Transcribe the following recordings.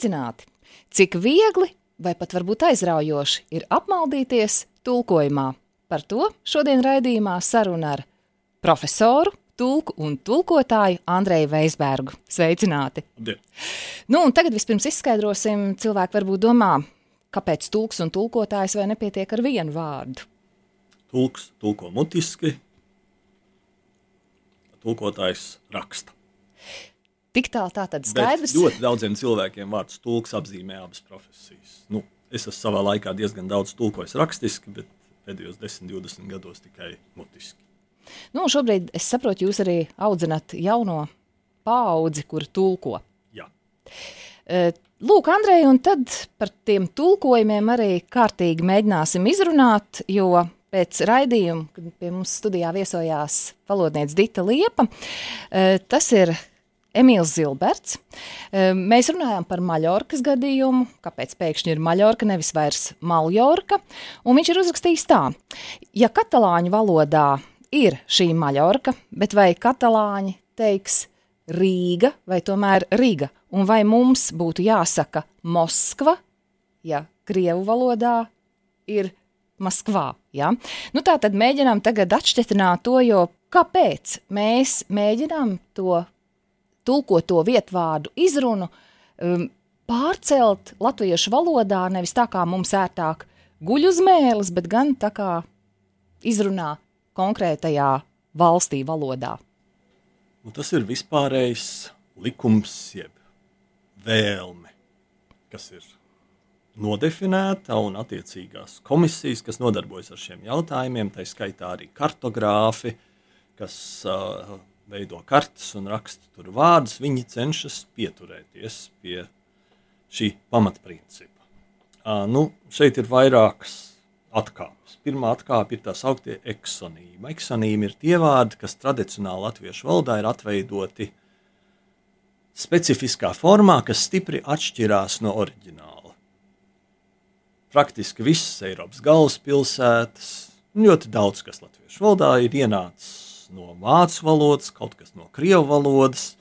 Sveicināti! Cik viegli, vai pat varbūt aizraujoši, ir apmaldīties tulkojumā. Par to šodien raidījumā saruna ar profesoru, tulku un tulkotāju Andreju Veisbergu. Sveicināti! Labdien. Nu, un tagad vispirms izskaidrosim, cilvēki varbūt domā, kāpēc tulks un tulkotājs vai nepietiek ar vienu vārdu. Tulks tulko mutiski, tulkotājs raksta. Tik tālu tā tad Bet skaidrs. ļoti daudziem cilvēkiem vārds tulks apzīmē abas profesijas. Nu, es esmu savā laikā diezgan daudz tulkojis rakstiski, bet pēdējos 10, 20 gados tikai mutiski. Nu, šobrīd es saprotu, jūs arī audzināt jauno paudzi, kur tulko. Jā. Eh, Lūk, Andrej, un tad par tiem tulkojumiem arī kārtīgi mēģināsim izrunāt, jo pēc raidījuma, kad pie mums studijā viesojās valodniece Dita Liepa, eh, tas ir Emīls Zilberts. Mēs runājām par Maļorkas gadījumu, kāpēc pēkšņi ir Maļorka, nevis vairs Maljorka, un viņš ir uzrakstījis tā, ja katalāņu valodā ir šī Maļorka, bet vai katalāņi teiks Rīga vai tomēr Riga, un vai mums būtu jāsaka Moskva, ja Krievu valodā ir Maskvā. Ja? Nu, tā tad mēģinām tagad atšķitināt to, jo kāpēc mēs mēģinām to tulkot to vietvārdu izrunu, um, pārcelt latviešu valodā, nevis tā kā mums ērtāk guļ uz mēles, bet gan tā kā izrunā konkrētajā valstī valodā. Nu, tas ir vispārējais likums, jeb vēlme, kas ir nodefinēta un attiecīgās komisijas, kas nodarbojas ar šiem jautājumiem, tā skaitā arī kartogrāfi, kas uh, veido kartes un raksta tur vārdus, viņi cenšas pieturēties pie šī pamatprincipa. Uh, nu, šeit ir vairākas atkāpes. Pirmā atkāpe ir tā sauktie eksonīmi. Eksonīmi ir tie vārdi, kas tradicionāli latviešu valodā ir atveidoti specifiskā formā, kas stipri atšķirās no oriģināla. Praktiski visas Eiropas galvaspilsētas, ļoti daudz kas latviešu valodā ir ienācis no vācu valodas, kaut kas no krievu valodas.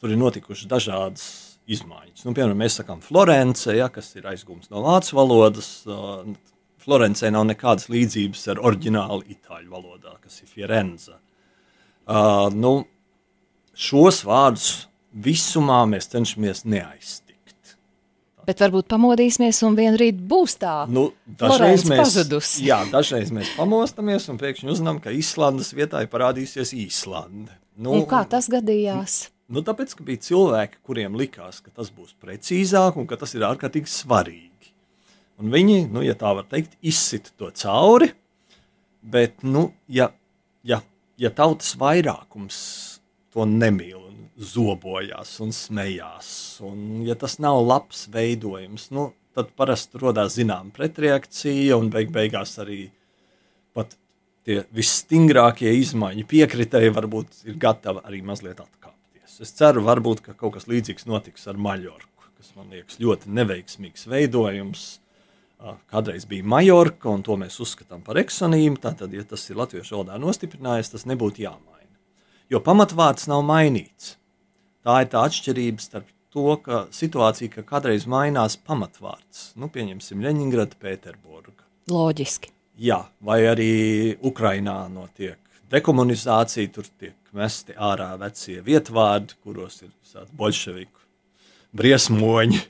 Tur ir notikušas dažādas izmaiņas. Nu, piemēram, mēs sakām Florence, ja, kas ir aizgūms no vācu valodas. Florencē nav nekādas līdzības ar oriģinālu itāļu valodā, kas ir Firenze. Uh, nu, šos vārdus visumā mēs cenšamies neaiztikt. Bet varbūt pamodīsimies un vienā rītā būs tā. Nu, Florence dažreiz, mēs, pazudusi. jā, dažreiz mēs pamostamies un pēkšņi uzzinām, ka Īslandes vietā ir parādījusies Īslande. Nu, Un kā tas gadījās? Nu, tāpēc, ka bija cilvēki, kuriem likās, ka tas būs precīzāk un ka tas ir ārkārtīgi svarīgi. Un viņi, nu, ja tā var teikt, izsita to cauri. Bet, nu, ja, ja, ja tautas vairākums to nemīl zobojās un smējās, un ja tas nav labs veidojums, nu, tad parasti radās zināma pretreakcija un beig beigās arī pat tie visstingrākie izmaiņu piekritēji varbūt ir gatavi arī mazliet atkāpties. Es ceru, varbūt, ka kaut kas līdzīgs notiks ar Maļorku, kas man liekas ļoti neveiksmīgs veidojums. Kādreiz bija Majorka, un to mēs uzskatām par eksonīmu. Tātad, ja tas ir latviešu valodā nostiprinājies, tas nebūtu jāmaina. Jo pamatvārds nav mainīts. Tā ir tā atšķirība starp to, ka situācija, ka kādreiz mainās pamatvārds. Nu, pieņemsim, Leņņģerāda, Pēterburga. Loģiski. Jā, vai arī Ukrainā notiek dekomunizācija, tur tiek mesti ārā vecie vietvārdi, kuros ir bolševiku briesmoņi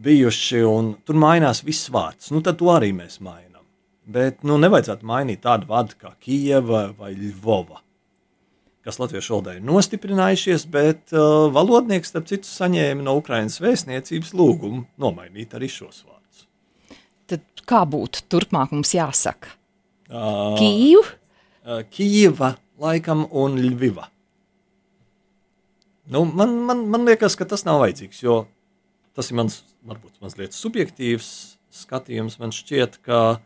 bijuši, un tur mainās viss vārds. Nu, tad to arī mēs mainām. Bet nu, nevajadzētu mainīt tādu vārdu kā Kijava vai Ļuvova, kas latviešu valodā ir nostiprinājušies, bet uh, valodnieks, starp citu, saņēma no Ukrainas vēstniecības lūgumu nomainīt arī šos vārdus. Tad kā būtu turpmāk mums jāsaka? Uh, Kīvu? uh, Kijava, laikam, un Ļuviva. Nu, man, man, man liekas, ka tas nav vajadzīgs, jo tas ir mans, varbūt mazliet subjektīvs skatījums. Man šķiet, ka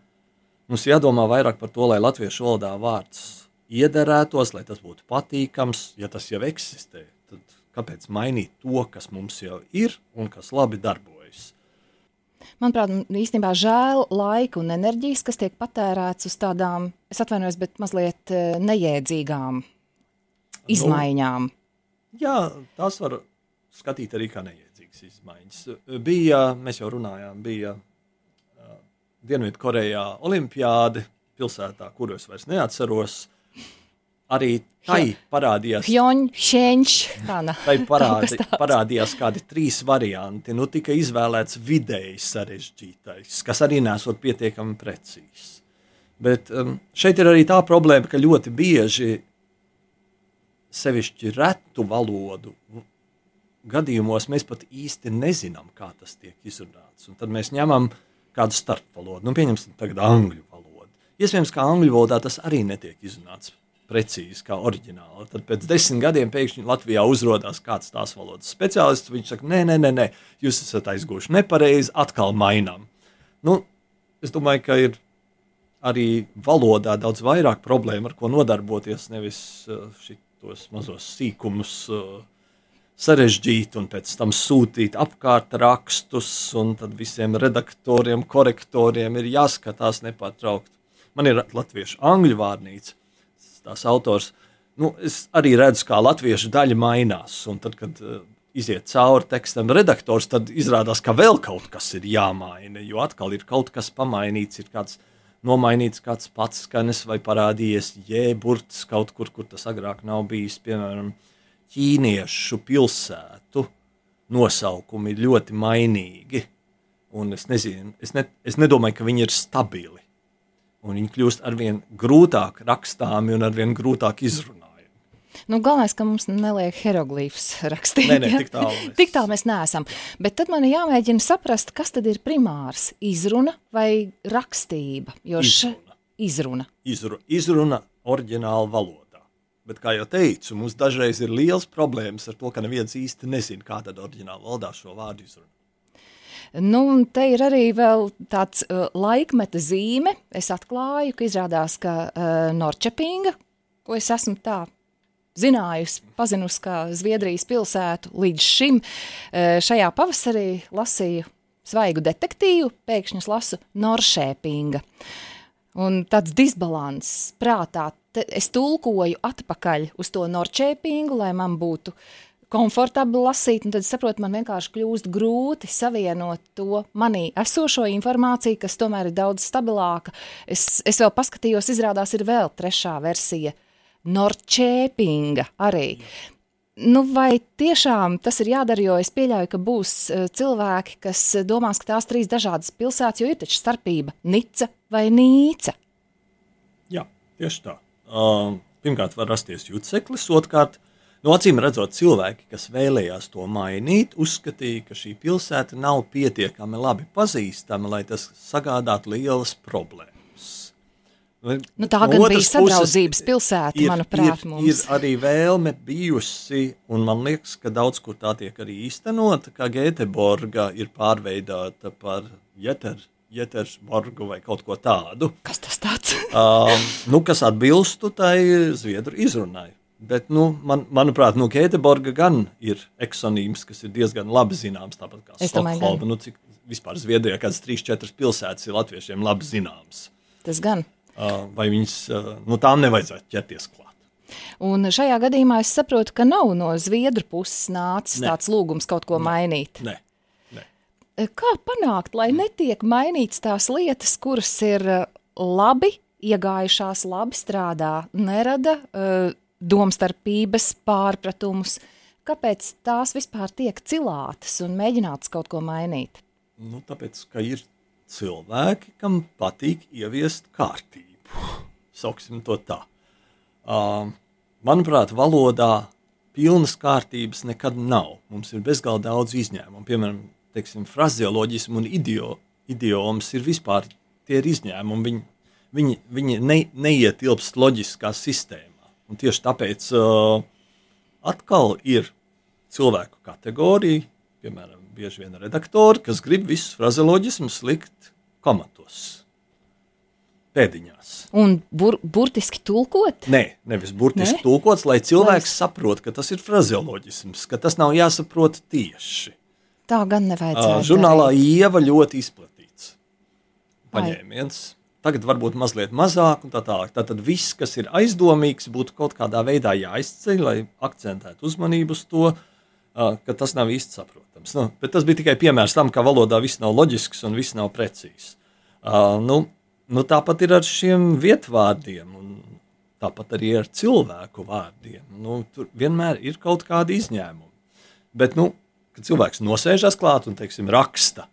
mums jādomā vairāk par to, lai latviešu valodā vārds iederētos, lai tas būtu patīkams. Ja tas jau eksistē, tad kāpēc mainīt to, kas mums jau ir un kas labi darbojas? Manuprāt, īstenībā žēl laika un enerģijas, kas tiek patērēts uz tādām, es atvainojos, bet mazliet eh, nejēdzīgām izmaiņām. Jā, tās var skatīt arī kā milzīgas izmaiņas. Bija, mēs jau runājām, bija uh, Dienvidkorejā Olimpiāda pilsētā, kuru es vairs neatceros. Arī tai parādījās, Hjoņš, tai parādi, parādījās kādi trīs varianti. Nu, tika izvēlēts vidēji sarežģītais, kas arī nesot pietiekami precīzs. Bet um, šeit ir arī tā problēma, ka ļoti bieži sevišķi retu valodu gadījumos mēs pat īsti nezinām, kā tas tiek izrunāts. Un tad mēs ņemam kādu starpvalodu, nu, pieņemsim, tagad angļu valodu. Iespējams, ka angļu valodā tas arī netiek izrunāts precīzi kā oriģināli. Tad pēc desmit gadiem pēkšņi Latvijā uzrādās kāds tās valodas speciālists. Viņš saka, nē, nē, nē, nē jūs esat aizgūši nepareizi, atkal mainām. Nu, es domāju, ka ir arī valodā daudz vairāk problēmu, ar ko nodarboties, nevis uh, šitos mazos sīkumus. Uh, sarežģīt un pēc tam sūtīt apkārt rakstus, un tad visiem redaktoriem, korektoriem ir jāskatās nepārtraukti. Man ir latviešu angļu vārnīca, tās autors. Nu, es arī redzu, kā latviešu daļa mainās, un tad, kad uh, iziet cauri tekstam redaktors, tad izrādās, ka vēl kaut kas ir jāmaina, jo atkal ir kaut kas pamainīts, ir kāds nomainīts kāds pats skanes vai parādījies jēburts kaut kur, kur tas agrāk nav bijis, piemēram, ķīniešu pilsētu nosaukumi ir ļoti mainīgi. Un es, nezinu, es, ne, es nedomāju, ka viņi ir stabili. Un viņi kļūst ar vien grūtāk rakstāmi un ar vien grūtāk izrunājami. Nu, galvenais, ka mums neliek hieroglīfus rakstīt. Nē, nē, tik tālu mēs, tik tālu mēs neesam. Bet tad man ir jāmēģina saprast, kas tad ir primārs - izruna vai rakstība? Jo izruna. Izruna. Izru, izruna oriģināla valoda. Bet, kā jau teicu, mums dažreiz ir liels problēmas ar to, ka neviens īsti nezina, kā tad oriģinālā valodā šo vārdu izrunāt. Nu, te ir arī tāds uh, laikmeta zīme. Es atklāju, ka izrādās, ka uh, Norčepinga, ko es esmu tā zinājusi, pazinusi kā Zviedrijas pilsētu līdz šim, uh, šajā pavasarī lasīju svaigu detektīvu, pēkšņi lasu Noršēpinga. Un tāds disbalans prātā es tulkoju atpakaļ uz to norčēpingu, lai man būtu komfortabli lasīt, un tad saprotu, man vienkārši kļūst grūti savienot to manī esošo informāciju, kas tomēr ir daudz stabilāka. Es, es vēl paskatījos, izrādās ir vēl trešā versija, norčēpinga arī. Nu, vai tiešām tas ir jādara, jo es pieļauju, ka būs uh, cilvēki, kas domās, ka tās trīs dažādas pilsētas, jo ir taču starpība Nica vai Nīca. Jā, tieši tā. Uh, pirmkārt, var rasties juteklis, otrkārt, no acīm redzot, cilvēki, kas vēlējās to mainīt, uzskatīja, ka šī pilsēta nav pietiekami labi pazīstama, lai tas sagādātu lielas problēmas. Nu, tā gan bija sadraudzības pilsēta, ir, manuprāt, ir, mums. Ir arī vēlme bijusi, un man liekas, ka daudz kur tā tiek arī īstenota, ka Gēteborga ir pārveidota par Jeteru Jetersborgu vai kaut ko tādu. Kas tas tāds? uh, nu, kas atbilstu tai zviedru izrunai. Bet, nu, man, manuprāt, nu, Gēteborga gan ir eksonīms, kas ir diezgan labi zināms. Tāpat kā Stokholma. Nu, cik vispār Zviedrijā kādas trīs, četras pilsētas ir latviešiem labi zināmas. Tas gan. Uh, vai viņas, uh, nu, tām nevajadzētu ķerties klāt. Un šajā gadījumā es saprotu, ka nav no Zviedru puses nācis ne. tāds lūgums kaut ko ne. mainīt. Ne. Eh, kā panākt, lai netiek mainīts tās lietas, kuras ir eh, labi iegājušās, labi strādā, nerada uh, domstarpības, pārpratumus? Kāpēc tās vispār tiek cilātas un mēģināts kaut ko mainīt? Nu, tāpēc, ka ir cilvēki, kam patīk ieviest kārtību. Sauksim to tā. Uh, manuprāt, valodā pilnas kārtības nekad nav. Mums ir bezgalīgi daudz izņēmumu. Piemēram, teiksim, frazeoloģismu un idio, idiomas ir vispār tie ir izņēmumi. Viņi, viņi, viņi ne, neietilpst loģiskā sistēmā. Un tieši tāpēc uh, atkal ir cilvēku kategorija, piemēram, bieži vien redaktori, kas grib visus frazeoloģismus likt komatos. Pēdiņās. Un bur, burtiski tulkot? Nē, nevis burtiski ne? tulkots, lai cilvēks lai... saprotu, ka tas ir frazeoloģisms, ka tas nav jāsaprot tieši. Tā gan nevajadzētu. Uh, žurnālā darīt. Ieva ļoti izplatīts paņēmiens. Ai. Tagad varbūt mazliet mazāk, un tā tālāk. Tātad viss, kas ir aizdomīgs, būtu kaut kādā veidā jāizceļ, lai akcentētu uzmanību uz to. ka tas nav īsti saprotams. Nu, bet tas bija tikai piemērs tam, ka valodā viss nav loģisks un viss nav precīzs. Nu, nu, tāpat ir ar šiem vietvārdiem, tāpat arī ar cilvēku vārdiem. Nu, tur vienmēr ir kaut kādi izņēmumi. Bet, nu, kad cilvēks nosēžas klāt un teiksim, raksta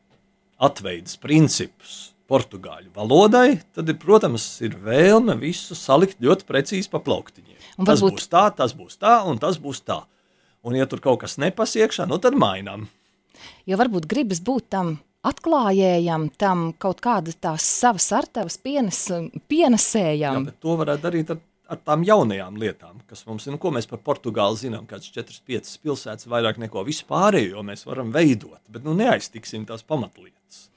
atveidas principus portugāļu valodai, tad, ir, protams, ir vēlme visu salikt ļoti precīzi pa plauktiņiem. Un tas varbūt... būs tā, tas būs tā, un tas būs tā. Un, ja tur kaut kas nepasiekšā, nu tad mainām. Jo varbūt gribas būt tam atklājējam, tam kaut kādas tās savas artavas pienes, pienesējam. Jā, to varētu darīt ar, ar tām jaunajām lietām, kas mums ir. Nu, ko mēs par Portugāli zinām? Kāds 4-5 pilsētas vairāk neko vispārējo mēs varam veidot, bet nu neaiztiksim tās pamatlietas.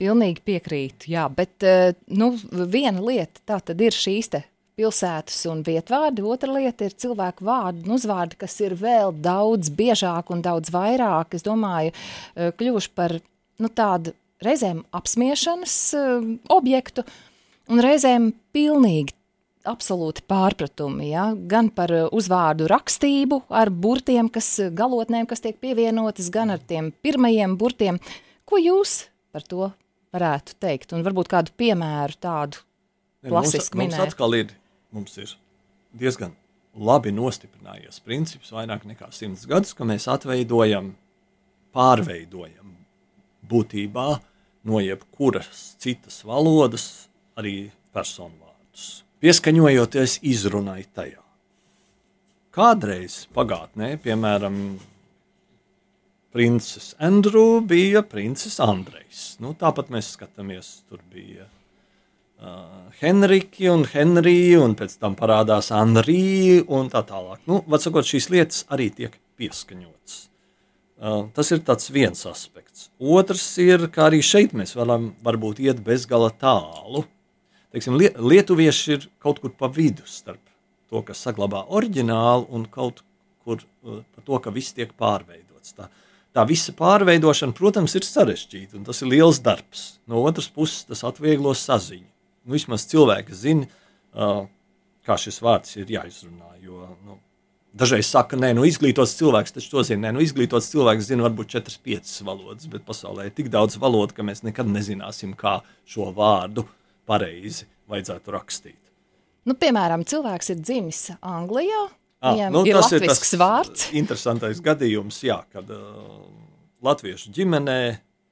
Pilnīgi piekrītu, jā, bet eh, nu, viena lieta tā tad ir šīs te pilsētas un vietvārdi, otra lieta ir cilvēku vārdi un uzvārdi, kas ir vēl daudz biežāk un daudz vairāk, es domāju, eh, kļuvuši par nu, tādu reizēm apsmiešanas uh, objektu un reizēm pilnīgi absolūti pārpratumi, ja? gan par uzvārdu rakstību ar burtiem, kas galotnēm, kas tiek pievienotas, gan ar tiem pirmajiem burtiem. Ko jūs par to varētu teikt? Un varbūt kādu piemēru tādu klasisku minēt. Mums atkal ir, mums ir diezgan labi nostiprinājies princips vairāk nekā simts gadus, ka mēs atveidojam, pārveidojam būtībā no jebkuras citas valodas arī personu vārdus, pieskaņojoties izrunai tajā. Kādreiz pagātnē, piemēram, princis Andrew bija princis Andrejs. Nu, tāpat mēs skatāmies, tur bija uh, Henriki un Henrija, un pēc tam parādās Anrija un tā tālāk. Nu, sakot, šīs lietas arī tiek pieskaņotas. Uh, tas ir viens aspekts. Otrs ir, ka arī šeit mēs varam varbūt iet bezgala tālu. Teiksim, lietuvieši ir kaut kur pa vidu starp to, kas saglabā oriģinālu, un kaut kur uh, par to, ka viss tiek pārveidots. Tā, uh, tā visa pārveidošana, protams, ir sarežģīta un tas ir liels darbs. No otras puses, tas atvieglo saziņu. Nu, vismaz cilvēki zina, uh, kā šis vārds ir jāizrunā. Jo, nu, dažreiz saka, ka nu, izglītots cilvēks taču to zina. Nē, nu, izglītots cilvēks zina varbūt 4-5 valodas, bet pasaulē ir tik daudz valodu, ka mēs nekad nezināsim, kā šo vārdu pareizi vajadzētu rakstīt. Nu, piemēram, cilvēks ir dzimis Anglijā, Ah, Viņam nu, ir tas ir tas vārds. interesantais gadījums, jā, kad uh, latviešu ģimenē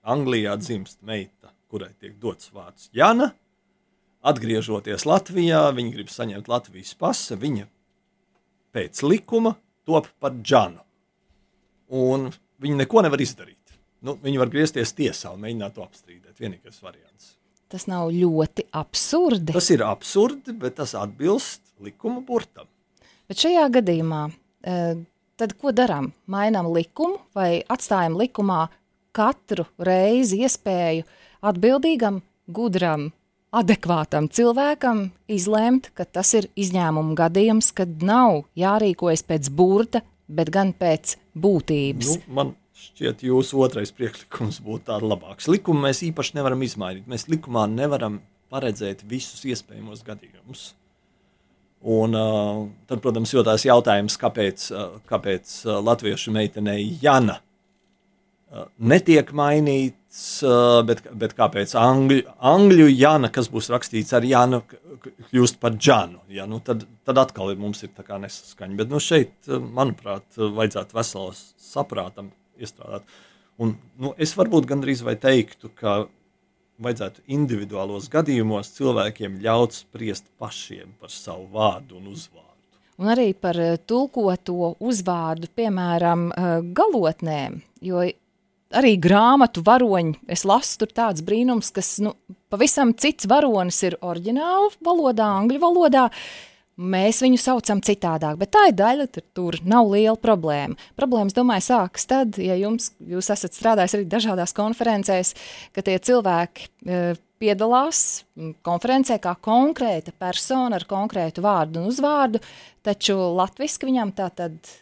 Anglijā dzimst meita, kurai tiek dots vārds Jana. Atgriežoties Latvijā, viņa grib saņemt Latvijas pasi. Viņa pēc likuma top par Džanu. Un viņa neko nevar izdarīt. Nu, viņa var griezties tiesā un mēģināt to apstrīdēt. Vienīgais variants. Tas nav ļoti absurdi. Tas ir absurdi, bet tas atbilst likuma burtam. Bet šajā gadījumā eh, tad ko darām? Mainām likumu vai atstājam likumā katru reizi iespēju atbildīgam, gudram, adekvātam cilvēkam izlemt, ka tas ir izņēmuma gadījums, kad nav jārīkojas pēc burta, bet gan pēc būtības. Nu, man šķiet, jūsu otrais priekšlikums būtu tāds labāks. Likumu mēs īpaši nevaram izmainīt. Mēs likumā nevaram paredzēt visus iespējamos gadījumus. Un, uh, tad, protams, jūtas jautājums, kāpēc, uh, kāpēc uh, latviešu meitenei Jana netiek mainīts, bet, bet kāpēc angļu, angļu Jana, kas būs rakstīts ar Janu, kļūst par Džanu. Ja? Nu, tad, tad atkal ir, mums ir nesaskaņa. Bet nu, šeit, manuprāt, vajadzētu veselam saprātam iestrādāt. Un, nu, es varbūt gandrīz vai teiktu, ka vajadzētu individuālos gadījumos cilvēkiem ļaut spriest pašiem par savu vārdu un uzvārdu. Un arī par eh, tulkoto uzvārdu, piemēram, eh, galotnēm, jo arī grāmatu varoņi, es lasu tur tāds brīnums, kas, nu, pavisam cits varonis ir oriģināla valodā, angļu valodā, uh, Mēs viņu saucam citādāk, bet tā ir daļa, tur nav liela problēma. Problēmas, domāju, sākas tad, ja jums, jūs esat strādājis arī dažādās konferencēs, ka tie cilvēki e, piedalās konferencē kā konkrēta persona ar konkrētu vārdu un uzvārdu, taču latviski viņam tā tad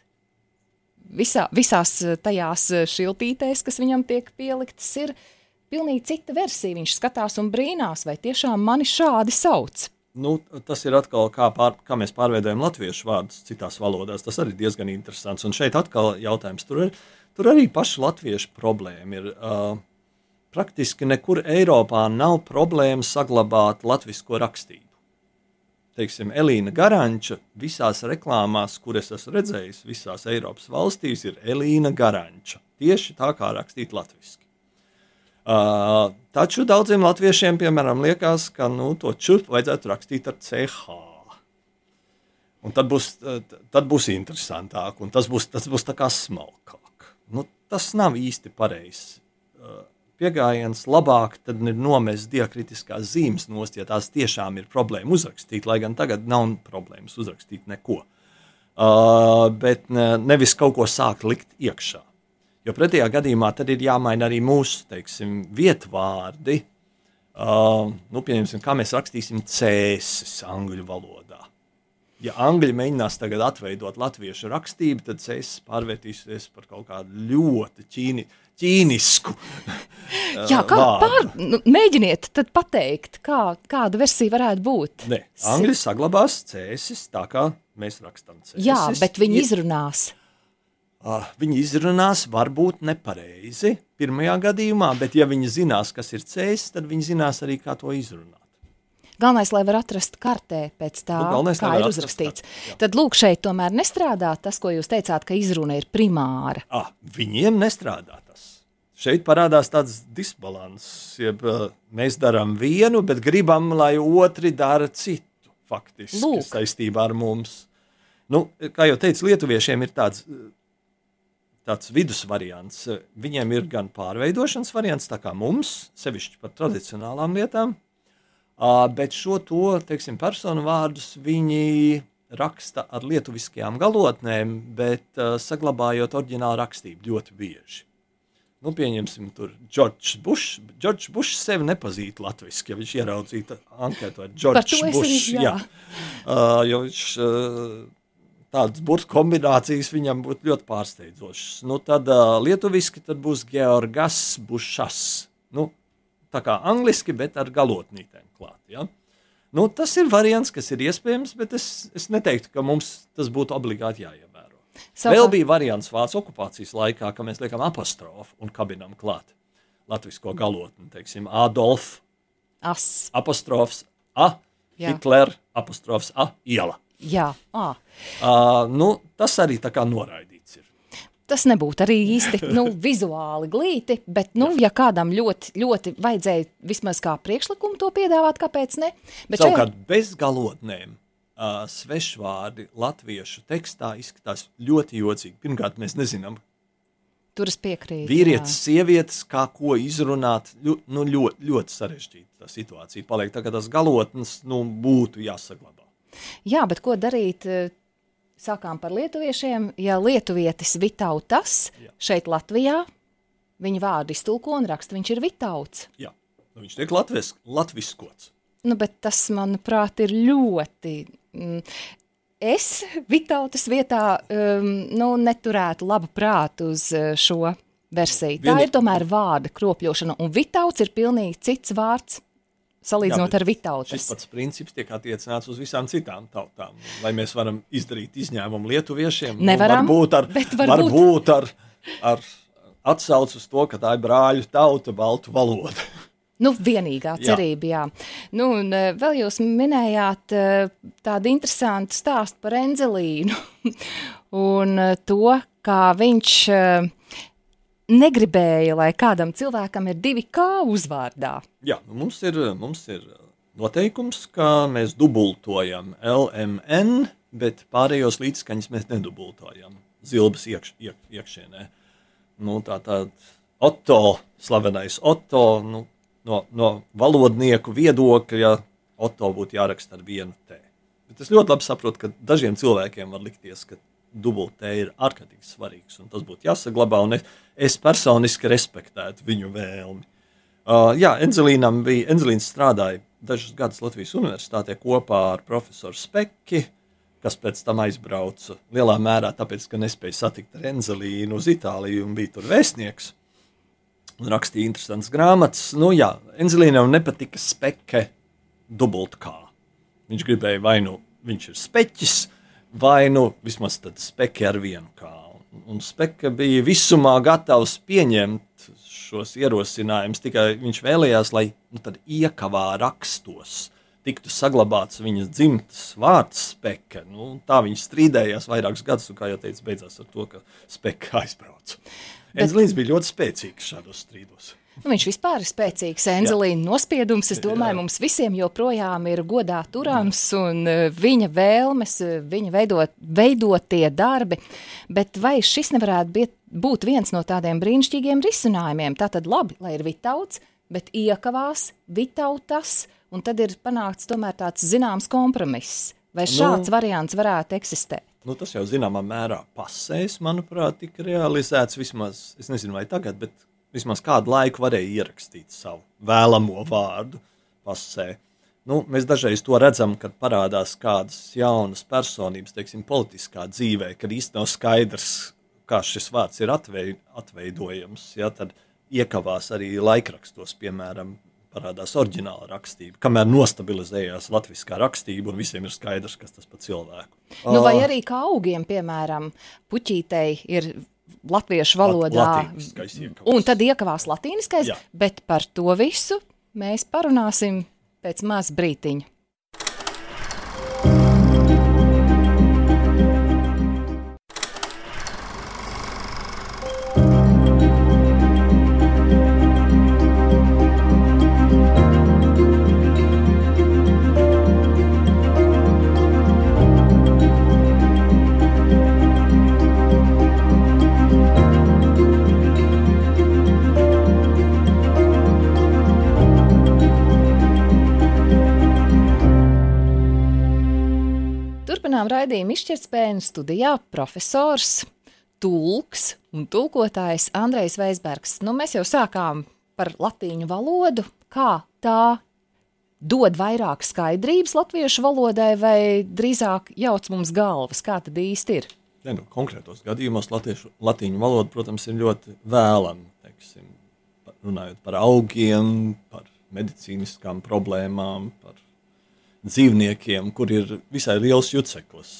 visā, visās tajās šiltītēs, kas viņam tiek pieliktas, ir pilnīgi cita versija. Viņš skatās un brīnās, vai tiešām mani šādi sauc. Nu, tas ir atkal kā, pār, kā mēs pārveidojam latviešu vārdus citās valodās. Tas arī diezgan interesants. Un šeit atkal jautājums. Tur, ir, tur arī paša latviešu problēma ir. Uh, praktiski nekur Eiropā nav problēma saglabāt latviešu rakstību. Teiksim, Elīna Garanča visās reklāmās, kuras esmu redzējis, visās Eiropas valstīs, ir Elīna Garanča. Tieši tā kā rakstīt latviešu. Uh, taču daudziem latviešiem, piemēram, liekas, ka nu, to čurp vajadzētu rakstīt ar CH. Un tad būs, tad būs interesantāk, un tas būs, tas būs tā kā smalkāk. Nu, tas nav īsti pareizs uh, pieejams. Labāk ir nomest diakritiskās zīmes nost, ja tās tiešām ir problēma uzrakstīt, lai gan tagad nav problēmas uzrakstīt neko. Uh, bet ne, nevis kaut ko sākt likt iekšā. Jo pretējā gadījumā tad ir jāmaina arī mūsu teiksim, vietvārdi. Uh, nu, pieņemsim, kā mēs rakstīsim cēsis angļu valodā. Ja angļi mēģinās tagad atveidot latviešu rakstību, tad cēsis pārvērtīsies par kaut kādu ļoti ķīni, ķīnisku. Jā, kā pār, nu, mēģiniet tad pateikt, kā, kāda versija varētu būt. Ne, angļi saglabās cēsis tā, kā mēs rakstam cēsis. Jā, bet viņi izrunās. Uh, viņi izrunās varbūt nepareizi pirmajā gadījumā, bet ja viņi zinās, kas ir ceļš, tad viņi zinās arī, kā to izrunāt. Galvenais, lai var atrast kartē pēc tā, nu, galvenais, kā ir uzrakstīts. Kartē, tad lūk, šeit tomēr nestrādā tas, ko jūs teicāt, ka izruna ir primāra. Ah, viņiem nestrādā tas. Šeit parādās tāds disbalans. Jeb, mēs darām vienu, bet gribam, lai otri dara citu. Faktiski lūk. saistībā ar mums. Nu, kā jau teicu, lietuviešiem ir tāds tāds vidusvariants. Viņiem ir gan pārveidošanas variants, tā kā mums, sevišķi par tradicionālām lietām, bet šo to, teiksim, personu vārdus viņi raksta ar lietuviskajām galotnēm, bet saglabājot oriģinālu rakstību ļoti bieži. Nu, pieņemsim, tur Džordžs Bušs. Džordžs Bušs sevi nepazīst latviešu, ja viņš ieraudzītu anketu ar Džordžs Bušs. Jā, uh, jo viņš uh, tādas burbuļu kombinācijas viņam būtu ļoti pārsteidzošas. Nu, tad uh, lietuviski tad būs Georgas Bušas. Nu, tā kā angliski, bet ar galotnītēm klāt. Ja? Nu, tas ir variants, kas ir iespējams, bet es, es neteiktu, ka mums tas būtu obligāti jāievēro. Savā. Vēl bija variants Vācijas okupācijas laikā, ka mēs liekam apostrofu un kabinam klāt latviešu galotni, teiksim, Adolf, As. apostrofs A, Jā. Hitler, apostrofs A, iela. Jā, ah. uh, nu, tas arī tā kā noraidīts ir. Tas nebūtu arī īsti nu, vizuāli glīti, bet, nu, ja kādam ļoti, ļoti vajadzēja vismaz kā priekšlikumu to piedāvāt, kāpēc ne? Bet Savukārt šajā... bez galotnēm uh, svešvārdi latviešu tekstā izskatās ļoti jocīgi. Pirmkārt, mēs nezinām, Tur es piekrītu. Vīrietis, sievietes, kā ko izrunāt, ļu, nu, ļoti, ļoti sarežģīta situācija. Paliek tā, ka tas galotnes nu, būtu jāsaglabā. Jā, bet ko darīt? Eh, sākām par lietuviešiem. Ja lietuvietis Vitautas Jā. šeit Latvijā, viņa vārdu iztulko un raksta, viņš ir Vitauts. Jā, nu, viņš tiek latvis, latviskots. Nu, bet tas, manuprāt, ir ļoti... Mm, es Vitautas vietā um, nu, neturētu labu prātu uz eh, šo versiju. Tā Vienī... ir tomēr vārda kropļošana, un Vitauts ir pilnīgi cits vārds salīdzinot Jā, ar vitautas. Šis pats princips tiek attiecināts uz visām citām tautām. Vai mēs varam izdarīt izņēmumu lietuviešiem? Nu, Nevaram, nu, varbūt ar, varbūt. varbūt ar, ar atsaucu uz to, ka tā ir brāļu tauta, baltu valoda. Nu, vienīgā cerība, jā. jā. Nu, un e, vēl jūs minējāt e, tādu interesantu stāstu par Enzelīnu un e, to, kā viņš negribēja, lai kādam cilvēkam ir divi kā uzvārdā. Jā, nu mums ir, mums ir noteikums, ka mēs dubultojam LMN, bet pārējos līdzskaņas mēs nedubultojam zilbas iekš, iek, iekšienē. Nu, tā tad Otto, slavenais Otto, nu, no, no valodnieku viedokļa Otto būtu jāraksta ar vienu T. Bet es ļoti labi saprotu, ka dažiem cilvēkiem var likties, ka dubultē ir ārkārtīgi svarīgs, tas būtu jāsaglabā, un es, es personiski respektētu viņu vēlmi. Uh, jā, Enzelīnam bija, Enzelīns strādāja dažus gadus Latvijas universitātē kopā ar profesoru Spekki, kas pēc tam aizbrauca lielā mērā tāpēc, ka nespēja satikt ar Enzelīnu uz Itāliju un bija tur vēstnieks. Un rakstīja interesantas grāmatas. Nu, jā, Enzelīnam nepatika speke dubultkā. Viņš gribēja vai nu viņš ir speķis, vai nu vismaz speki ar vienu kālu. Un speka bija visumā gatavs pieņemt šos ierosinājumus, tikai viņš vēlējās, lai nu, iekavā rakstos tiktu saglabāts viņas dzimtas vārds speka. Nu, tā viņš strīdējās vairākus gadus, un, kā jau teicu, beidzās ar to, ka speka aizbrauca. Enzlīns bija ļoti spēcīgs šādos strīdos. Nu, viņš vispār ir spēcīgs. Enzelīna nospiedums, es domāju, Jā. mums visiem joprojām ir godā turams un e, viņa vēlmes, e, viņa veidot, veidotie darbi. Bet vai šis nevarētu būt, būt viens no tādiem brīnišķīgiem risinājumiem? Tā tad labi, lai ir vitauts, bet iekavās vitautas, un tad ir panākts tomēr tāds zināms kompromiss. Vai nu. šāds nu, variants varētu eksistēt? Nu, tas jau zināmā mērā pasēs, manuprāt, tika realizēts vismaz, es nezinu, vai tagad, bet vismaz kādu laiku varēja ierakstīt savu vēlamo vārdu pasē. Nu, mēs dažreiz to redzam, kad parādās kādas jaunas personības, teiksim, politiskā dzīvē, kad īstenībā nav skaidrs, kā šis vārds ir atvei, atveidojams. Ja, tad iekavās arī laikrakstos, piemēram, parādās oriģināla rakstība, kamēr nostabilizējās latviskā rakstība, un visiem ir skaidrs, kas tas par cilvēku. Nu, vai arī kā augiem, piemēram, puķītei ir latviešu valodā. Lat, un tad iekavās latīniskais, Jā. bet par to visu mēs parunāsim pēc maz brītiņa. Turpinām raidījumu izšķirtspēju studijā profesors, tulks un tulkotājs Andrejs Veisbergs. Nu, mēs jau sākām par latīņu valodu, kā tā dod vairāk skaidrības latviešu valodai vai drīzāk jauc mums galvas, kā tad īsti ir? Ne, nu, konkrētos gadījumos latviešu, latīņu valoda, protams, ir ļoti vēlama. Teiksim, runājot par augiem, par medicīniskām problēmām, par dzīvniekiem, kur ir visai liels juceklis.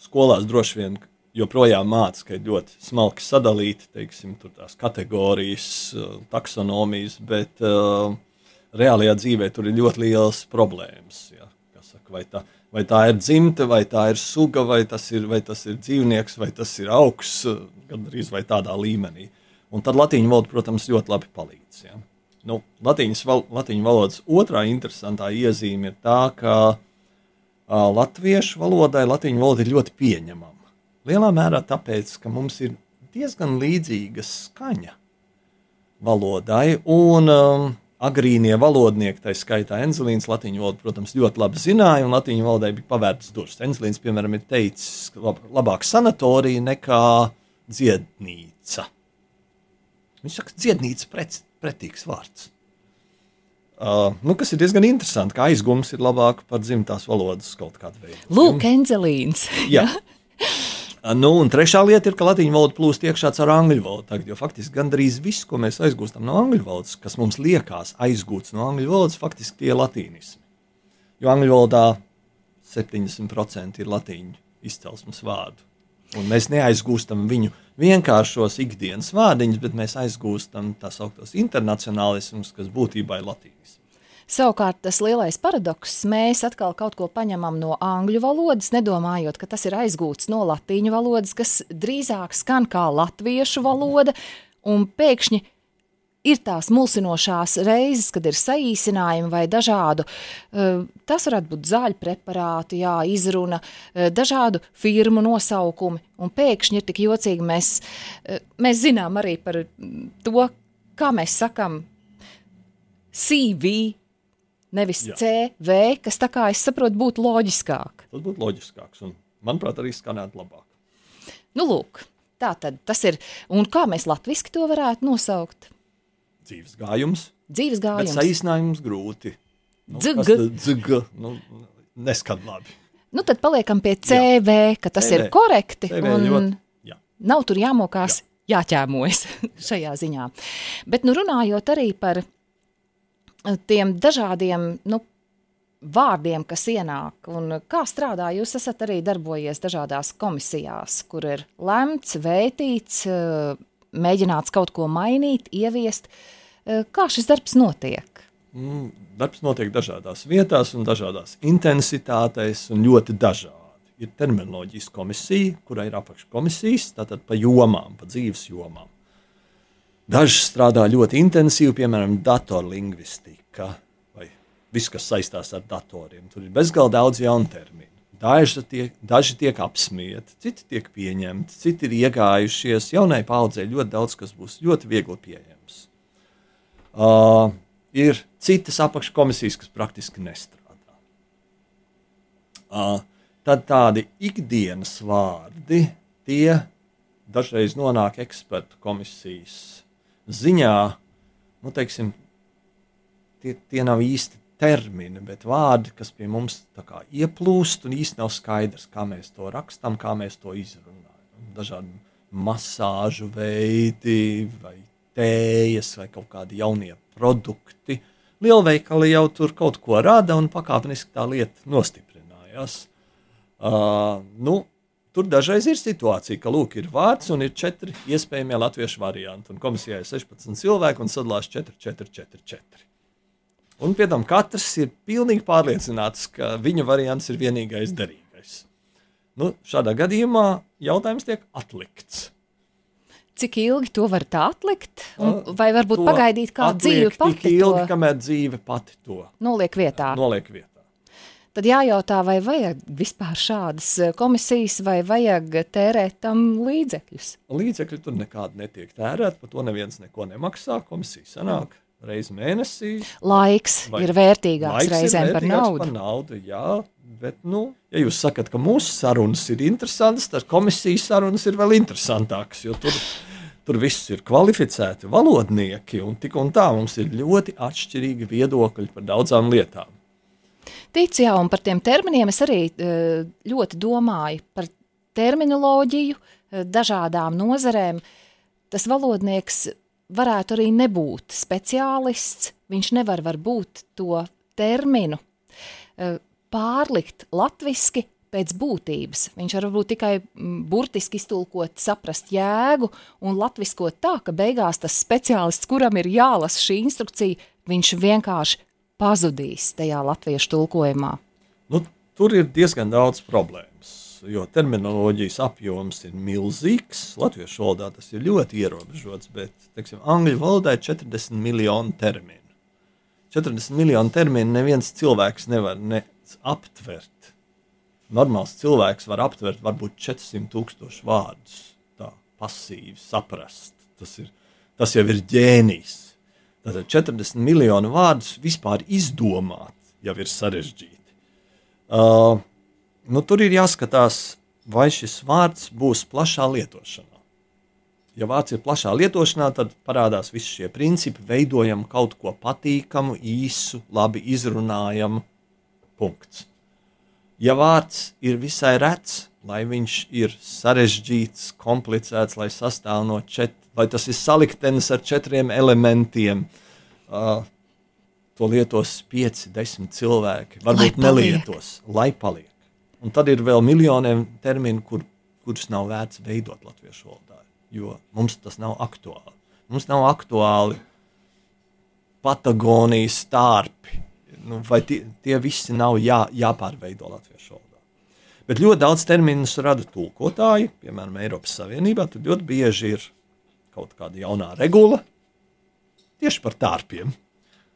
Skolās droši vien joprojām mācās, ka ir ļoti smalki sadalīti teiksim, tās kategorijas, uh, taksonomijas, bet uh, reālajā dzīvē tur ir ļoti liels problēmas. Ja? Saka, vai, tā, vai tā ir dzimta, vai tā ir suga, vai tas ir, vai tas ir dzīvnieks, vai tas ir augs, uh, gandrīz vai tādā līmenī. Un tad latīņu valoda, protams, ļoti labi palīdz. Ja? Nu, latīņas, val, latīņu valodas otrā interesantā iezīme ir tā, ka uh, latviešu valodai latīņu valoda ir ļoti pieņemama. Lielā mērā tāpēc, ka mums ir diezgan līdzīga skaņa valodai, un um, agrīnie valodnieki, tā skaitā Enzelīns, latīņu valodu, protams, ļoti labi zināja, un latīņu valodai bija pavērtas durvis. Enzelīns, piemēram, ir teicis, ka lab, labāk sanatorija nekā dziednīca. Viņš saka, dziednīca pret, pretīgs vārds. Uh, nu, kas ir diezgan interesanti, ka aizgums ir labāk par dzimtās valodas kaut kādu veidu. Lūk, Enzelīns. Jā. Uh, nu, un trešā lieta ir, ka latīņu valoda plūst iekšā caur angļu valodu. Tagad, jo faktiski gandrīz viss, ko mēs aizgūstam no angļu valodas, kas mums liekas aizgūts no angļu valodas, faktiski tie ir latīnismi. Jo angļu valodā 70% ir latīņu izcelsmes vārdu. Un mēs neaizgūstam viņu vienkāršos ikdienas vārdiņus, bet mēs aizgūstam tā sauktos internacionālismus, kas būtībā ir latīnis. Savukārt tas lielais paradoks, mēs atkal kaut ko paņemam no angļu valodas, nedomājot, ka tas ir aizgūts no latīņu valodas, kas drīzāk skan kā latviešu valoda, un pēkšņi ir tās mulsinošās reizes, kad ir saīsinājumi vai dažādu, eh, tas varētu būt zāļu preparāti, jā, izruna, eh, dažādu firmu nosaukumi, un pēkšņi ir tik jocīgi, mēs, eh, mēs zinām arī par to, kā mēs sakam CV, nevis jā. CV, kas tā kā es saprotu būtu loģiskāk. Tas būtu loģiskāks, un manuprāt arī skanētu labāk. Nu lūk, tā tad tas ir, un kā mēs latviski to varētu nosaukt? Dzīves gājums. Dzīves gājums. Saīsinājums grūti. Nu. Dzg. Nu, neskan labi. Nu, tad paliekam pie CV, jā. ka tas CV. ir korekti. CV un ļoti, jā. Nav tur jāmokās, jā. jāķēmojas šajā ziņā. Bet nu, runājot arī par eh, tiem dažādiem nu, vārdiem, kas ienāk, un kā strādā. Jūs esat arī darbojies dažādās komisijās, kur ir lemts, vētīts, uh, mēģināts kaut ko mainīt, ieviest. Uh, kā šis darbs notiek? Mm, darbs notiek dažādās vietās, un dažādās intensitātēs, un ļoti dažādi. Ir terminoloģijas komisija, kurai ir apakškomisijas, tātad pa jomām, pa dzīves jomām. Daži strādā ļoti intensīvi, piemēram, datorlingvistika vai viss, kas saistās ar datoriem. Tur ir bezgalīgi daudz jaunu terminu. Daži tiek, daži tiek apsmieti, citi tiek pieņemti, citi ir iegājušies. Jaunai paudzei ļoti daudz kas būs ļoti viegli pieejams. Uh, ir citas apakškomisijas, kas praktiski nestrādā. Uh, tad tādi ikdienas vārdi, tie dažreiz nonāk ekspertu komisijas ziņā. Nu, teiksim, tie, tie nav īsti termini, bet vārdi, kas pie mums ieplūst un īsti nav skaidrs, kā mēs to rakstām, kā mēs to izrunājam. Dažādi masāžu veidi, vai tējas, vai kaut kādi jaunie produkti. Lielveikali jau tur kaut ko rada, un pakāpeniski tā lieta nostiprinājās. Uh, nu, tur dažreiz ir situācija, ka lūk, ir vārds un ir četri iespējamie latviešu varianti. Komisijā ir 16 cilvēki un sadalās 4, 4, 4, 4. Un pie tam katrs ir pilnīgi pārliecināts, ka viņa variants ir vienīgais derīgais. Nu, šādā gadījumā jautājums tiek atlikts. Cik ilgi to var atlikt? Un, vai varbūt pagaidīt, kā dzīve pati tik ilgi, to kamēr dzīve pati to noliek vietā? Noliek vietā. Tad jājautā, vai vajag vispār šādas e, komisijas, vai vajag tērēt tam līdzekļus. Līdzekļi tur nekādi netiek tērēti, par to neviens neko nemaksā. Komisija sanāk reizi mēnesī. Laiks ir vērtīgāks reizēm par naudu. Par naudu jā, bet, nu, ja jūs sakat, ka mūsu sarunas ir interesantas, tad komisijas sarunas ir vēl interesantākas, tur Tur viss ir kvalificēti valodnieki, un tik un tā mums ir ļoti atšķirīgi viedokļi par daudzām lietām. Tic, jā, un par tiem terminiem es arī eh, ļoti domāju par terminoloģiju, eh, dažādām nozarēm. Tas valodnieks varētu arī nebūt speciālists, viņš nevar varbūt to terminu eh, pārlikt latviski pēc būtības. Viņš var būt tikai burtiski iztulkot, saprast jēgu un latviskot tā, ka beigās tas speciālists, kuram ir jālasa šī instrukcija, viņš vienkārši pazudīs tajā latviešu tulkojumā. Nu, tur ir diezgan daudz problēmas, jo terminoloģijas apjoms ir milzīgs. Latviešu valodā tas ir ļoti ierobežots, bet teiksim, angļu valodā ir 40 miljoni terminu. 40 miljonu terminu neviens cilvēks nevar ne aptvert normāls cilvēks var aptvert varbūt 400 tūkstošu vārdus, tā pasīvi saprast. Tas, ir, tas jau ir ģēnijs. Tātad 40 miljonu vārdus vispār izdomāt jau ir sarežģīti. Uh, nu, tur ir jāskatās, vai šis vārds būs plašā lietošanā. Ja vārds ir plašā lietošanā, tad parādās visi šie principi, veidojam kaut ko patīkamu, īsu, labi izrunājamu. Punkts. Ja vārds ir visai rets, lai viņš ir sarežģīts, komplicēts, lai sastāv no četriem, vai tas ir saliktenis ar četriem elementiem, uh, to lietos pieci, desmit cilvēki. Varbūt lai nelietos, lai paliek. Un tad ir vēl miljoniem terminu, kur, kurus nav vērts veidot latviešu valodā, jo mums tas nav aktuāli. Mums nav aktuāli Patagonijas stārpi, nu, vai tie, tie visi nav jā, jāpārveido latviešu valodā. Bet ļoti daudz terminus rada tulkotāji, piemēram, Eiropas Savienībā. Tur ļoti bieži ir kaut kāda jaunā regula tieši par tārpiem.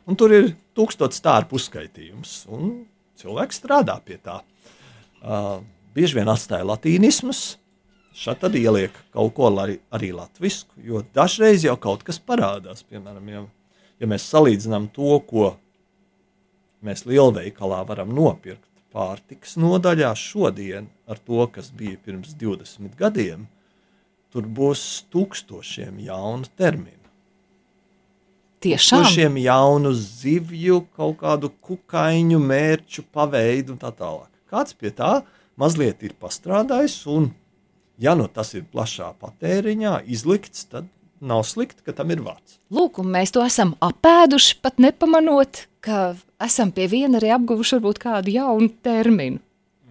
Un tur ir tūkstots tārpu uzskaitījums, un cilvēks strādā pie tā. Uh, bieži vien atstāja latīnismus, šeit tad ieliek kaut ko arī, arī latviešu, jo dažreiz jau kaut kas parādās. Piemēram, ja, ja mēs salīdzinām to, ko mēs lielveikalā varam nopirkt pārtikas nodaļā šodien ar to, kas bija pirms 20 gadiem, tur būs tūkstošiem jaunu terminu. Tiešām tūkstošiem jaunu zivju, kaut kādu kukaiņu, mērķu, paveidu un tā tālāk. Kāds pie tā mazliet ir pastrādājis, un, ja nu tas ir plašā patēriņā izlikts, tad nav slikti, ka tam ir vārds. Lūk, un mēs to esam apēduši, pat nepamanot, ka esam pie viena arī apguvuši varbūt kādu jaunu terminu.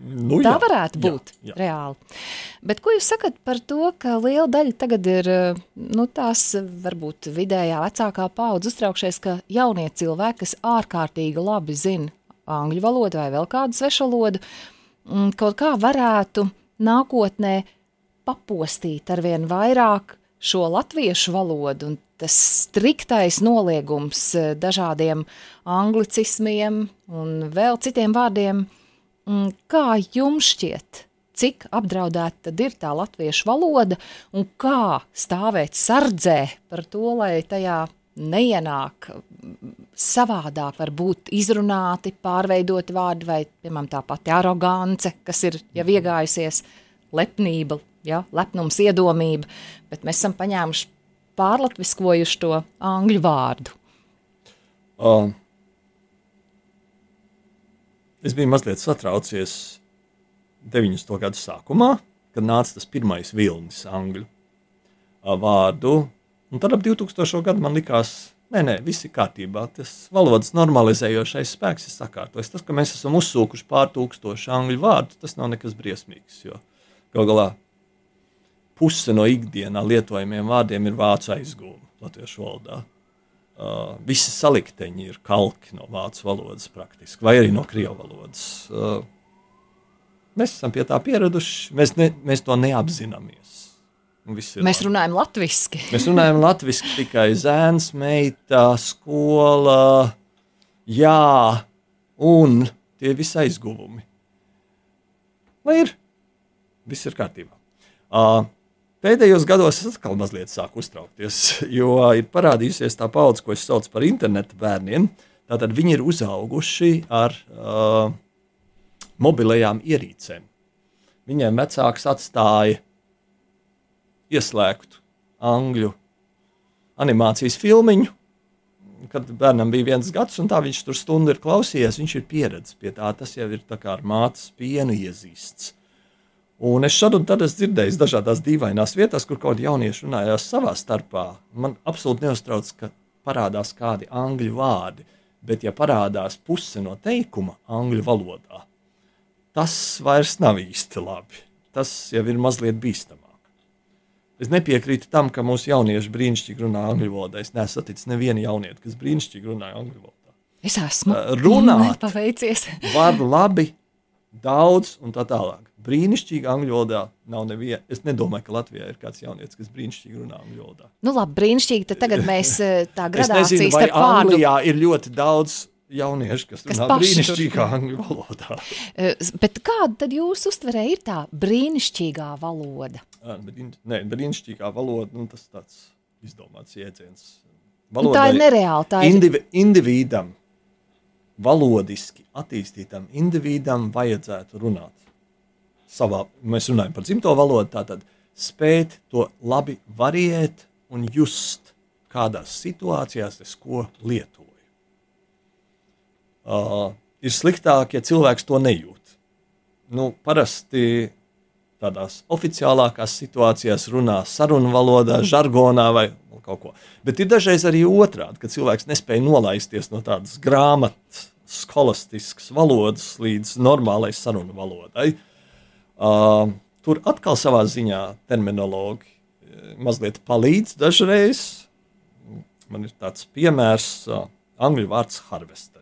Nu, Tā jā, varētu jā, būt jā. reāli. Bet ko jūs sakat par to, ka liela daļa tagad ir eh, nu, tās varbūt vidējā vecākā paudze uztraukšies, ka jaunie cilvēki, kas ārkārtīgi labi zina angļu valodu vai vēl kādu svešu valodu, mm, kaut kā varētu nākotnē papostīt arvien vairāk šo latviešu valodu un tas striktais noliegums eh, dažādiem anglicismiem un vēl citiem vārdiem. Mm, Kā jums šķiet, cik apdraudēta tad ir tā latviešu valoda un kā stāvēt sardzē par to, lai tajā neienāk savādāk, varbūt izrunāti, pārveidoti vārdi vai, piemēram, tā pati arogance, kas ir jau iegājusies, lepnība, ja, lepnums, iedomība, bet mēs esam paņēmuši pārlatviskojuši to angļu vārdu. Uh, es biju mazliet satraucies 90. gadu sākumā, kad nāca tas pirmais vilnis angļu vārdu. Un tad ap 2000. gadu man likās, nē, nē, viss ir kārtībā. Tas valodas normalizējošais spēks ir sakārtojis. Tas, ka mēs esam uzsūkuši pār tūkstošu angļu vārdu, tas nav nekas briesmīgs. Jo gal galā puse no ikdienā lietojamiem vārdiem ir vācu aizgūmi latviešu valodā. Uh, visi salikteņi ir kalki no vācu valodas, praktiski, vai arī no krievu valodas. Uh, mēs esam pie tā pieraduši, mēs, ne, mēs to neapzināmies. Ir Mēs labi. runājam latviešu. mēs runājam latviešu tikai zēns, meita, skola, jā, un tie visi aizguvumi. Lai ir, viss ir kārtībā. Uh, Pēdējos gados es atkal mazliet sāku uztraukties, jo ir parādījusies tā paudze, ko es saucu par internetu bērniem. Tātad viņi ir uzauguši ar uh, mobilajām ierīcēm. Viņiem vecāks atstāja ieslēgtu angļu animācijas filmiņu, kad bērnam bija viens gads, un tā viņš tur stundu ir klausījies. Viņš ir pieredzējis pie tā, tas jau ir ar mātes pienu iezīsts. Un es šādu un tad esmu dzirdējis dažādās dīvainās vietās, kur kaut kādi jaunieši runājās savā starpā. Man absolūti neuztrauc, ka parādās kādi angļu vārdi, bet ja parādās puse no teikuma angļu valodā, tas vairs nav īsti labi. Tas jau ir mazliet bīstamāk. Es nepiekrītu tam, ka mūsu jaunieši brīnišķīgi runā angļu valodā. Es neesmu saticis nevienu jaunieti, kas brīnišķīgi runāja angļu valodā. Es esmu. Uh, runāt. Paveicies. Var labi, daudz un tā tālāk. Brīnišķīgi angļu valodā nav neviena. Es nedomāju, ka Latvijā ir kāds jaunietis, kas brīnišķīgi runā angļu valodā. Nu, labi, brīnišķīgi. Tad tagad mēs eh, tā gradācijas starp vārdu. Anglijā ir ļoti daudz jauniešu, kas, Kas runā brīnišķīgā angļu valodā. Eh, Bet kāda tad jūsu uztverē ir tā brīnišķīgā valoda? Nē, brīnišķīgā valoda, nu, tas tāds izdomāts jēdziens. Nu, tā ir nereāla. Tā ir indivi, individam, valodiski attīstītam individam vajadzētu runāt. Savā, mēs runājam par dzimto valodu, tātad spēt to labi variēt un just, kādās situācijās es ko lietoju. Uh, ir sliktāk, ja cilvēks to nejūt. Nu, parasti tādās oficiālākās situācijās runā sarunu valodā, žargonā vai kaut ko. Bet ir dažreiz arī otrādi, kad cilvēks nespēja nolaisties no tādas grāmatas, skolastiskas valodas līdz normālai sarunu valodai. Uh, tur atkal savā ziņā terminologi eh, mazliet palīdz dažreiz. Man ir tāds piemērs, uh, angļu vārds harvesters.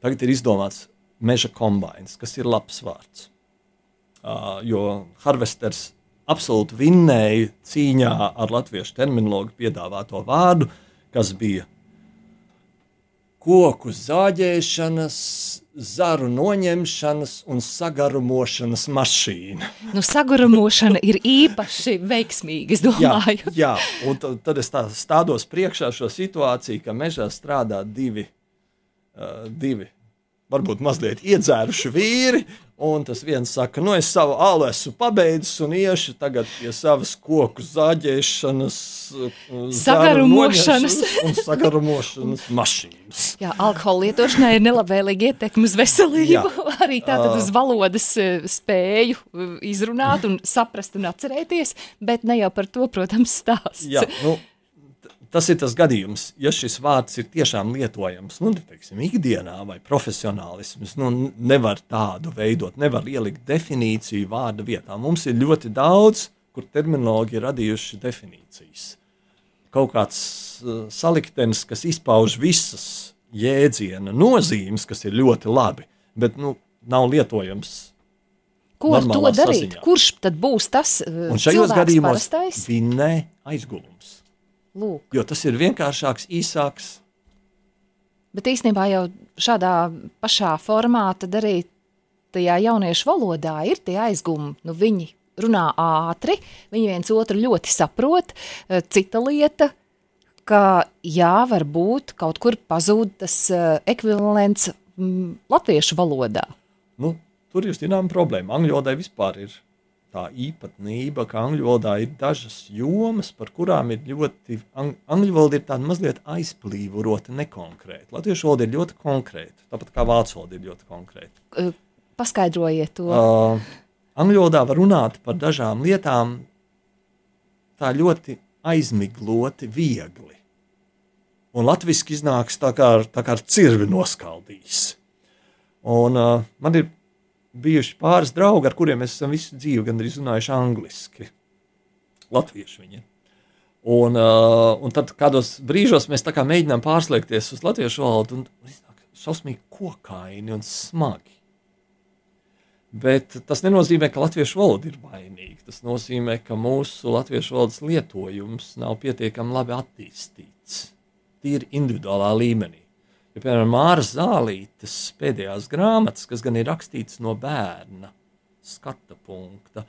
Tagad ir izdomāts meža kombināns, kas ir labs vārds. Uh, jo harvesters absolūti vinnēja cīņā ar latviešu terminologu piedāvāto vārdu, kas bija koku zāģēšanas, zaru noņemšanas un sagarumošanas mašīna. nu, saguramošana ir īpaši veiksmīga. Es Jā, domāju, jā, un tad, es tā stādos priekšā šo situāciju, ka mežā strādā divi, uh, divi varbūt mazliet iedzēruši vīri. Un tas viens saka, nu es savu alu esmu pabeidzis un iešu tagad pie savas koku zāģēšanas, Sagarumošanas. un sagarumošanas mašīnas. Jā, alkohola lietošanai ir nelabvēlīga ietekme uz veselību. Jā. arī tātad uz valodas spēju izrunāt un saprast un atcerēties, bet ne jau par to, protams, stāsts. Jā, nu, tas ir tas gadījums, ja šis vārds ir tiešām lietojams, nu, teiksim, ikdienā vai profesionālisms, nu, nevar tādu veidot, nevar ielikt definīciju vārda vietā. Mums ir ļoti daudz, kur terminologi ir radījuši definīcijas. Kaut kāds uh, saliktenis, kas izpauž visas jēdziena nozīmes, kas ir ļoti labi, bet nu, nav lietojams. Ko ar to darīt? saziņā. Kurš tad būs tas eh, Un šajos gadījumos parastais? vinnē aizgulums. Lūk. Jo tas ir vienkāršāks, īsāks. Bet īstenībā jau šādā pašā formā tad arī tajā jauniešu valodā ir tie aizgumi. Nu, viņi runā ātri, viņi viens otru ļoti saprot. Eh, Cita lieta, ka jā, varbūt kaut kur pazūd tas eh, ekvivalents mm, latviešu valodā. Nu, tur ir zināma problēma. Angļu valodai vispār ir tā īpatnība, ka angļu valodā ir dažas jomas, par kurām ir ļoti. Ang angļu valoda ir tāda mazliet aizplīvota, nekonkrēta. Latviešu valoda ir ļoti konkrēta, tāpat kā vācu valoda ir ļoti konkrēta. Paskaidrojiet to. Uh, angļu valodā var runāt par dažām lietām tā ļoti aizmigloti, viegli. Un latviešu iznāks tā kā, tā kā ar cirvi noskaldījis. Un, uh, man ir bijuši pāris draugi, ar kuriem mēs esam visu dzīvi gandrīz runājuši angliski. Latvieši viņi. Un, uh, un tad kādos brīžos mēs kā mēģinām pārslēgties uz latviešu valodu, un iznāk šausmīgi kokaini un smagi. Bet tas nenozīmē, ka latviešu valoda ir vainīga. Tas nozīmē, ka mūsu latviešu valodas lietojums nav pietiekami labi attīstīts. Tīri individuālā līmenī. Ja, piemēram, Māras Zālītes pēdējās grāmatas, kas gan ir rakstītas no bērna skata punkta,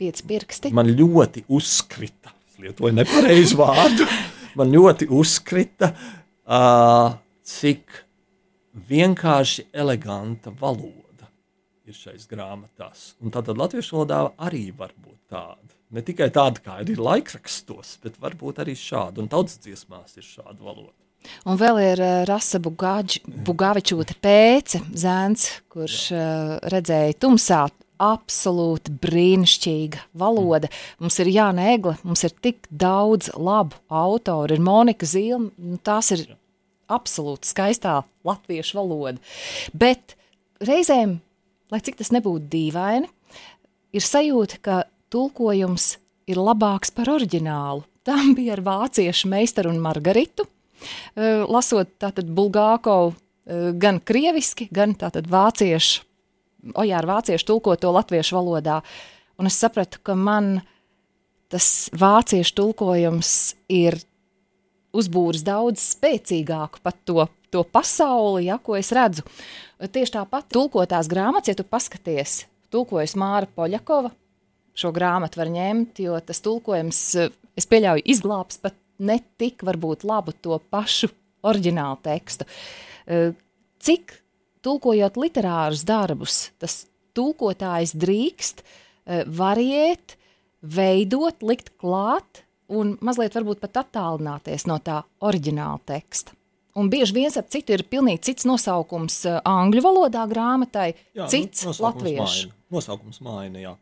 Pieci pirksti. man ļoti uzkrita. Es lietoju nepareizu vārdu. Man ļoti uzkrita, uh, cik vienkārši eleganta valoda ir šais grāmatās. Un tātad latviešu valodā arī var būt tāda. Ne tikai tāda, kā ir laikrakstos, bet varbūt arī šāda. Un tautas dziesmās ir šāda valoda. Un vēl ir uh, Rasa Bugavičūte pēce, zēns, kurš uh, redzēja tumsā. Absolūti brīnišķīga valoda. Mums ir Jāna Egle, mums ir tik daudz labu autoru. Ir Monika Zīle, nu, tās ir absolūti skaistā latviešu valoda. Bet reizēm, lai cik tas nebūtu dīvaini, ir sajūta, ka tulkojums ir labāks par oriģinālu. Tam bija ar vāciešu meistaru un Margaritu. Lasot tātad Bulgākovu gan krieviski, gan tātad vāciešu, ojā ar vāciešu tulkoto latviešu valodā. Un es sapratu, ka man tas vāciešu tulkojums ir uzbūris daudz spēcīgāku pat to, to pasauli, ja, ko es redzu. Tieši tāpat tulkotās grāmatas, ja tu paskaties, tulkojas Māra Poļakova, šo grāmatu var ņemt, jo tas tulkojums, es pieļauju, izglābs pat ne tik varbūt labu to pašu oriģinālu tekstu. Eh, Cik tulkojot literārus darbus, tas tulkotājs drīkst eh, variēt, veidot, likt klāt un mazliet varbūt pat attālināties no tā oriģināla teksta. Un bieži viens ap citu ir pilnīgi cits nosaukums eh, angļu valodā grāmatai, Jā, cits nu, nu, nosaukums latviešu. Maina. Nosaukums maina, jā.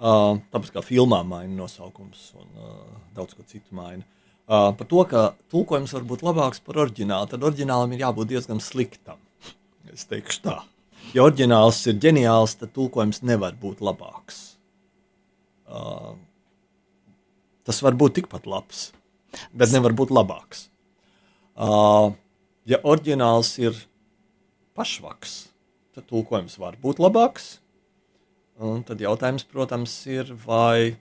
Uh, tāpēc kā filmā maina nosaukums un uh, daudz ko citu maina. Uh, par to, ka tulkojums var būt labāks par oriģinālu, tad oriģinālam ir jābūt diezgan sliktam. Es teikšu tā. Ja oriģināls ir ģeniāls, tad tulkojums nevar būt labāks. Uh, tas var būt tikpat labs, bet nevar būt labāks. Uh, ja oriģināls ir pašvaks, tad tulkojums var būt labāks. Un tad jautājums, protams, ir, vai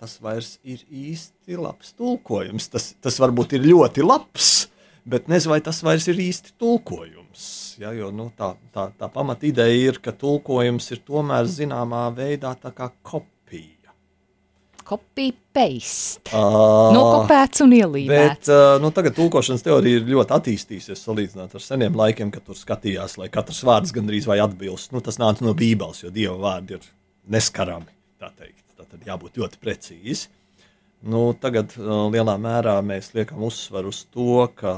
tas vairs ir īsti labs tulkojums. Tas, tas varbūt ir ļoti labs, bet nezinu, vai tas vairs ir īsti tulkojums. Ja, jo, nu, tā tā, tā pamatīdeja ir, ka tulkojums ir tomēr zināmā veidā tā kā kopija. Copy paste. Uh, Nokopēts un ielīmēts. Bet uh, nu, tagad tulkošanas teorija ir ļoti attīstījusies salīdzinot ar seniem laikiem, kad tur skatījās, lai katrs vārds gandrīz vai atbilst. Nu, tas nāca no Bībeles, jo Dieva vārdi ir neskarami. Tā teikt. Tad jābūt ļoti precīzi. Nu, tagad uh, lielā mērā mēs liekam uzsvaru uz to, ka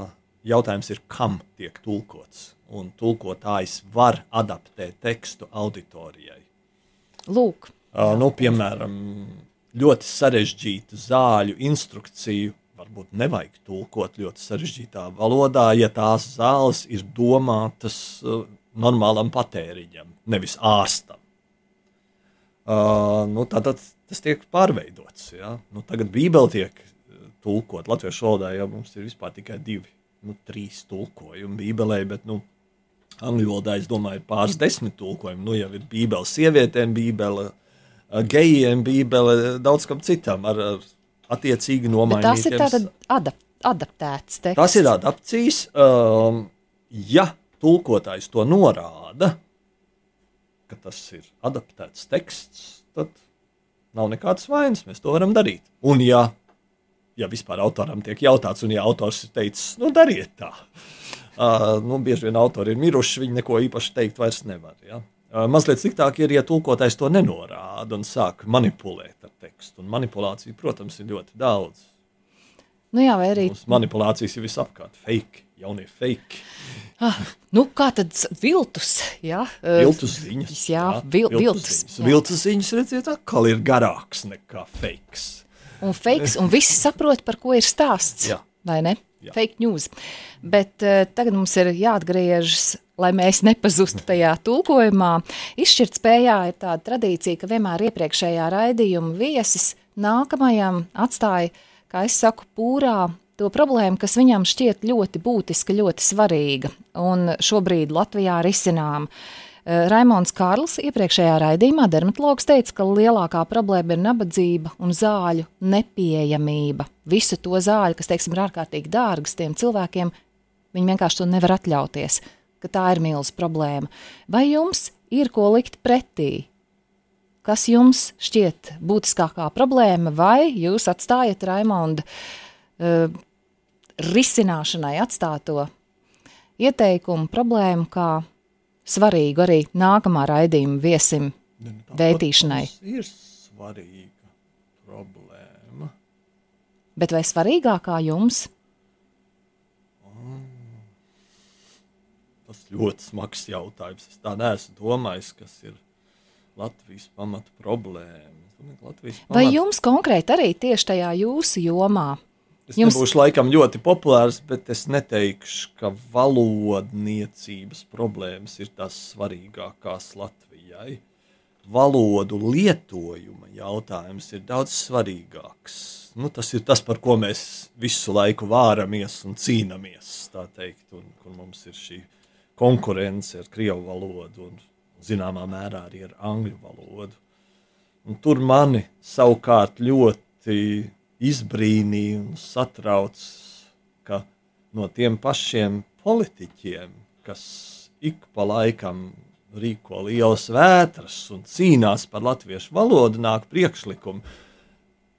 jautājums ir, kam tiek tulkots. Un tulkotājs var adaptēt tekstu auditorijai. Lūk, Uh, nu, piemēram, ļoti sarežģītu zāļu instrukciju varbūt nevajag tulkot ļoti sarežģītā valodā, ja tās zāles ir domātas uh, normālam patēriņam, nevis ārstam. Uh, nu, Tātad tas tiek pārveidots. Ja? Nu, tagad Bībele tiek tulkot latviešu valodā, jau mums ir vispār tikai divi, nu, trīs tulkojumi Bībelē, bet nu, angļu valodā, es domāju, ir pāris desmit tulkojumi. Nu, jau ir Bībele sievietēm, Bībele gejiem, Bībele daudz kam citam ar, ar attiecīgi nomainītiem. tas ir adap adaptēts teksts. Tas ir adaptācijas. Um, ja tulkotājs to norāda, ka tas ir adaptēts teksts, tad nav nekādas vainas. Mēs to varam darīt. Un, ja, ja vispār autoram tiek jautāts, un ja autors ir teicis, nu, dariet tā, uh, nu, bieži vien autori ir miruši, viņi neko īpaši teikt vairs nevar. Ja? Uh, mazliet sliktāk ir, ja tulkotājs to nenorāda un sāk manipulēt ar tekstu. Un manipulācija, protams, ir ļoti daudz. Nu jā, arī Mums manipulācijas ir visapkārt. Fake, jaunie fake. Ah, nu, kā tad viltus? Jā, eh, Viltus ziņas. Jā, vil, viltus. ziņas. jā. Viltus ziņas, redziet, atkal ir garāks nekā fakes. Un fakes, un visi saprot, par ko ir stāsts. Jā. Vai ne? Jā. Fake news. Bet uh, tagad mums ir jāatgriežas, lai mēs nepazustu tajā tulkojumā. Izšķirt spējā ir tāda tradīcija, ka vienmēr iepriekšējā raidījuma viesis nākamajam atstāja, kā es saku, pūrā to problēmu, kas viņam šķiet ļoti būtiska, ļoti svarīga un šobrīd Latvijā risinām. Eh, Raimons Kārls iepriekšējā raidījumā dermatologs teica, ka lielākā problēma ir nabadzība un zāļu nepieejamība. Visu to zāļu, kas, teiksim, ir ārkārtīgi dārgas tiem cilvēkiem, viņi vienkārši to nevar atļauties, ka tā ir milzīga problēma. Vai jums ir ko likt pretī? Kas jums šķiet būtiskākā problēma, vai jūs atstājat Raimonda uh, risināšanai atstāto ieteikumu, problēmu kā svarīgu arī nākamā raidījuma viesim Nu, tā, Vētīšanai. protams, Ir svarīga problēma. Bet vai svarīgākā jums? Tas ļoti smags jautājums. Es tā neesmu domājis, kas ir Latvijas pamata problēma. Latvijas Vai pamat- jums konkrēti arī tieši tajā jūsu jomā? Es Jums- nebūšu laikam ļoti populārs, bet es neteikšu, ka valodniecības problēmas ir tās svarīgākās Latvijai. Valodu lietojuma jautājums ir daudz svarīgāks. Nu, tas ir tas, par ko mēs visu laiku vāramies un cīnāmies. tā teikt, Un, kur mums ir šī konkurence ar krievu valodu un zināmā mērā arī ar angļu valodu. Un tur mani savukārt ļoti izbrīnīja un satrauc, ka no tiem pašiem politiķiem, kas ik pa laikam rīko lielas vētras un cīnās par latviešu valodu, nāk priekšlikumi.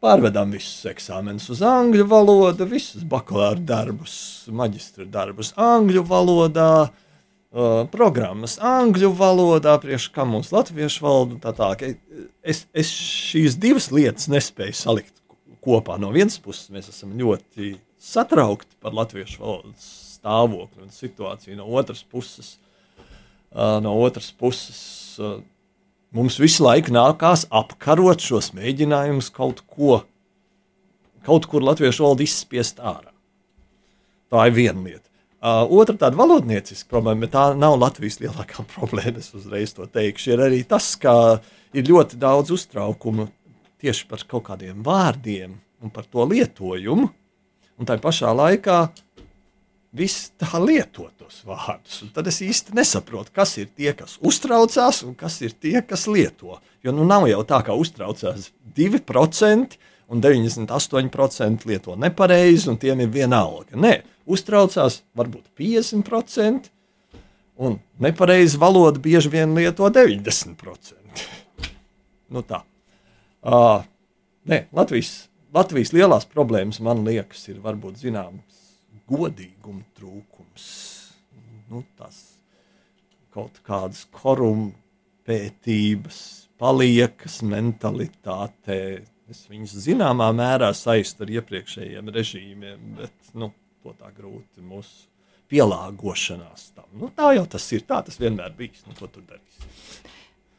Pārvedam visus eksāmenus uz angļu valodu, visus bakalaura darbus, maģistra darbus angļu valodā, uh, programmas angļu valodā, priekš kā mums latviešu valodu un tā tālāk. Es, es šīs divas lietas nespēju salikt kopā. No vienas puses mēs esam ļoti satraukti par latviešu valodas stāvokli un situāciju, no otras puses, no otras puses mums visu laiku nākās apkarot šos mēģinājumus kaut ko, kaut kur latviešu valodu izspiest ārā. Tā ir viena lieta. Uh, otra tāda valodnieciska problēma, bet tā nav Latvijas lielākā problēma. Es uzreiz to teikšu. Ir arī tas, ka ir ļoti daudz uztraukumu tieši par kaut kādiem vārdiem un par to lietojumu. Un tā pašā laikā viss tā lieto tos vārdus. Un tad es īsti nesaprotu, kas ir tie, kas uztraucās, un kas ir tie, kas lieto. Jo nu nav jau tā, ka uztraucās 2%, un 98% lieto nepareizi, un tiem ir viena alga. Nē, uztraucās varbūt 50%, un nepareizi valodu bieži vien lieto 90%. nu tā. Uh, nē, Latvijas, Latvijas lielās problēmas, man liekas, ir varbūt zināms godīguma trūkums. Nu, tas kaut kādas korumpētības, paliekas mentalitātē. Es viņus zināmā mērā saistu ar iepriekšējiem režīmiem, bet nu, to tā grūti mūsu pielāgošanās tam. Nu, tā jau tas ir, tā tas vienmēr bijis. Nu, ko tur darīs?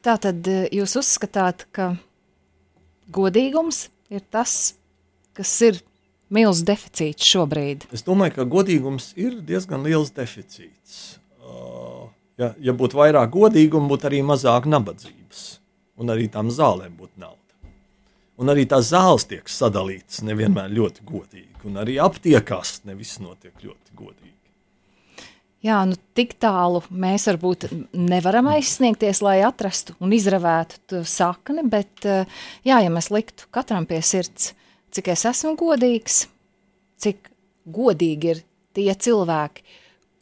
Tā tad eh, jūs uzskatāt, ka godīgums ir tas, kas ir milzīgs deficīts šobrīd. Es domāju, ka godīgums ir diezgan liels deficīts. Uh, ja, ja būtu vairāk godīguma, būtu arī mazāk nabadzības, un arī tām zālēm būtu nauda. Un arī tās zāles tiek sadalītas nevienmēr ļoti godīgi, un arī aptiekās nevis notiek ļoti godīgi. Jā, nu tik tālu mēs varbūt nevaram aizsniegties, lai atrastu un izravētu to sakni, bet eh, jā, ja mēs liktu katram pie sirds, cik es esmu godīgs, cik godīgi ir tie cilvēki,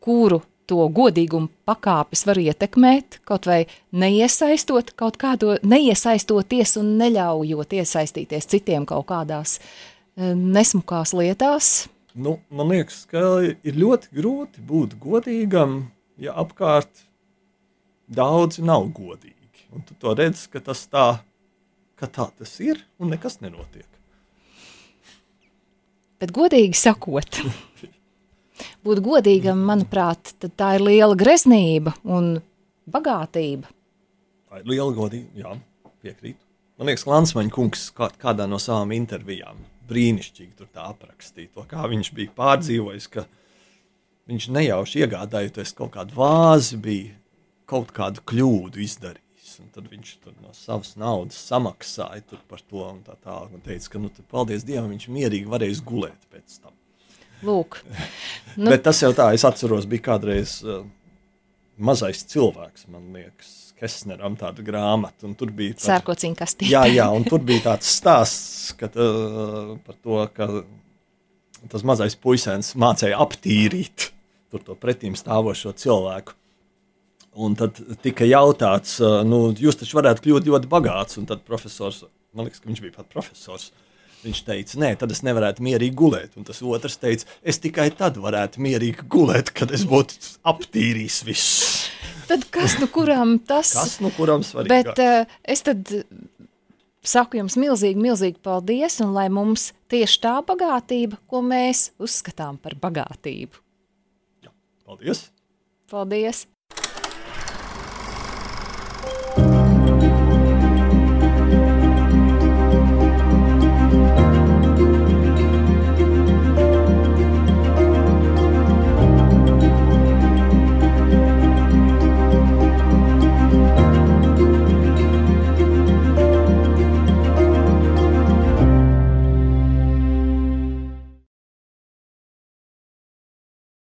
kuru to godīgumu pakāpes var ietekmēt, kaut vai neiesaistot kaut kādo, neiesaistoties un neļaujot iesaistīties citiem kaut kādās eh, nesmukās lietās, Nu, man liekas, ka ir ļoti grūti būt godīgam, ja apkārt daudzi nav godīgi. Un tu to redzi, ka tas tā, ka tā tas ir un nekas nenotiek. Bet godīgi sakot, būt godīgam, manuprāt, tā ir liela greznība un bagātība. Tā ir liela godība, jā, piekrītu. Man liekas, Lansmaņa kungs kā, kādā no savām intervijām brīnišķīgi tur tā aprakstīja kā viņš bija pārdzīvojis, ka viņš nejauši iegādājoties kaut kādu vāzi, bija kaut kādu kļūdu izdarījis. Tad viņš no savas naudas samaksāja par to un tā tālāk. Un teica, ka, nu, paldies Dievam, viņš mierīgi varēs gulēt pēc tam. Lūk. Nu. Bet tas jau tā, es atceros, bija kādreiz uh, mazais cilvēks, man liekas, Kesneram tādu grāmatu. Tur bija sērkociņa kastīte. Jā, jā, un tur bija tāds stāsts ka, uh, par to, ka tas mazais puisēns mācīja aptīrīt to pretim stāvošo cilvēku. Un tad tika jautāts, uh, nu, jūs taču varētu kļūt ļoti bagāts. Un tad profesors, man liekas, ka viņš bija pat profesors. Viņš teica, nē, tad es nevarētu mierīgi gulēt. Un tas otrs teica, es tikai tad varētu mierīgi gulēt, kad es būtu aptīrījis visu. Tad kas nu kuram tas? Kas nu kuram svarīgi? Bet uh, es tad saku jums milzīgi, milzīgi paldies, un lai mums tieši tā bagātība, ko mēs uzskatām par bagātību. Jā, paldies! Paldies!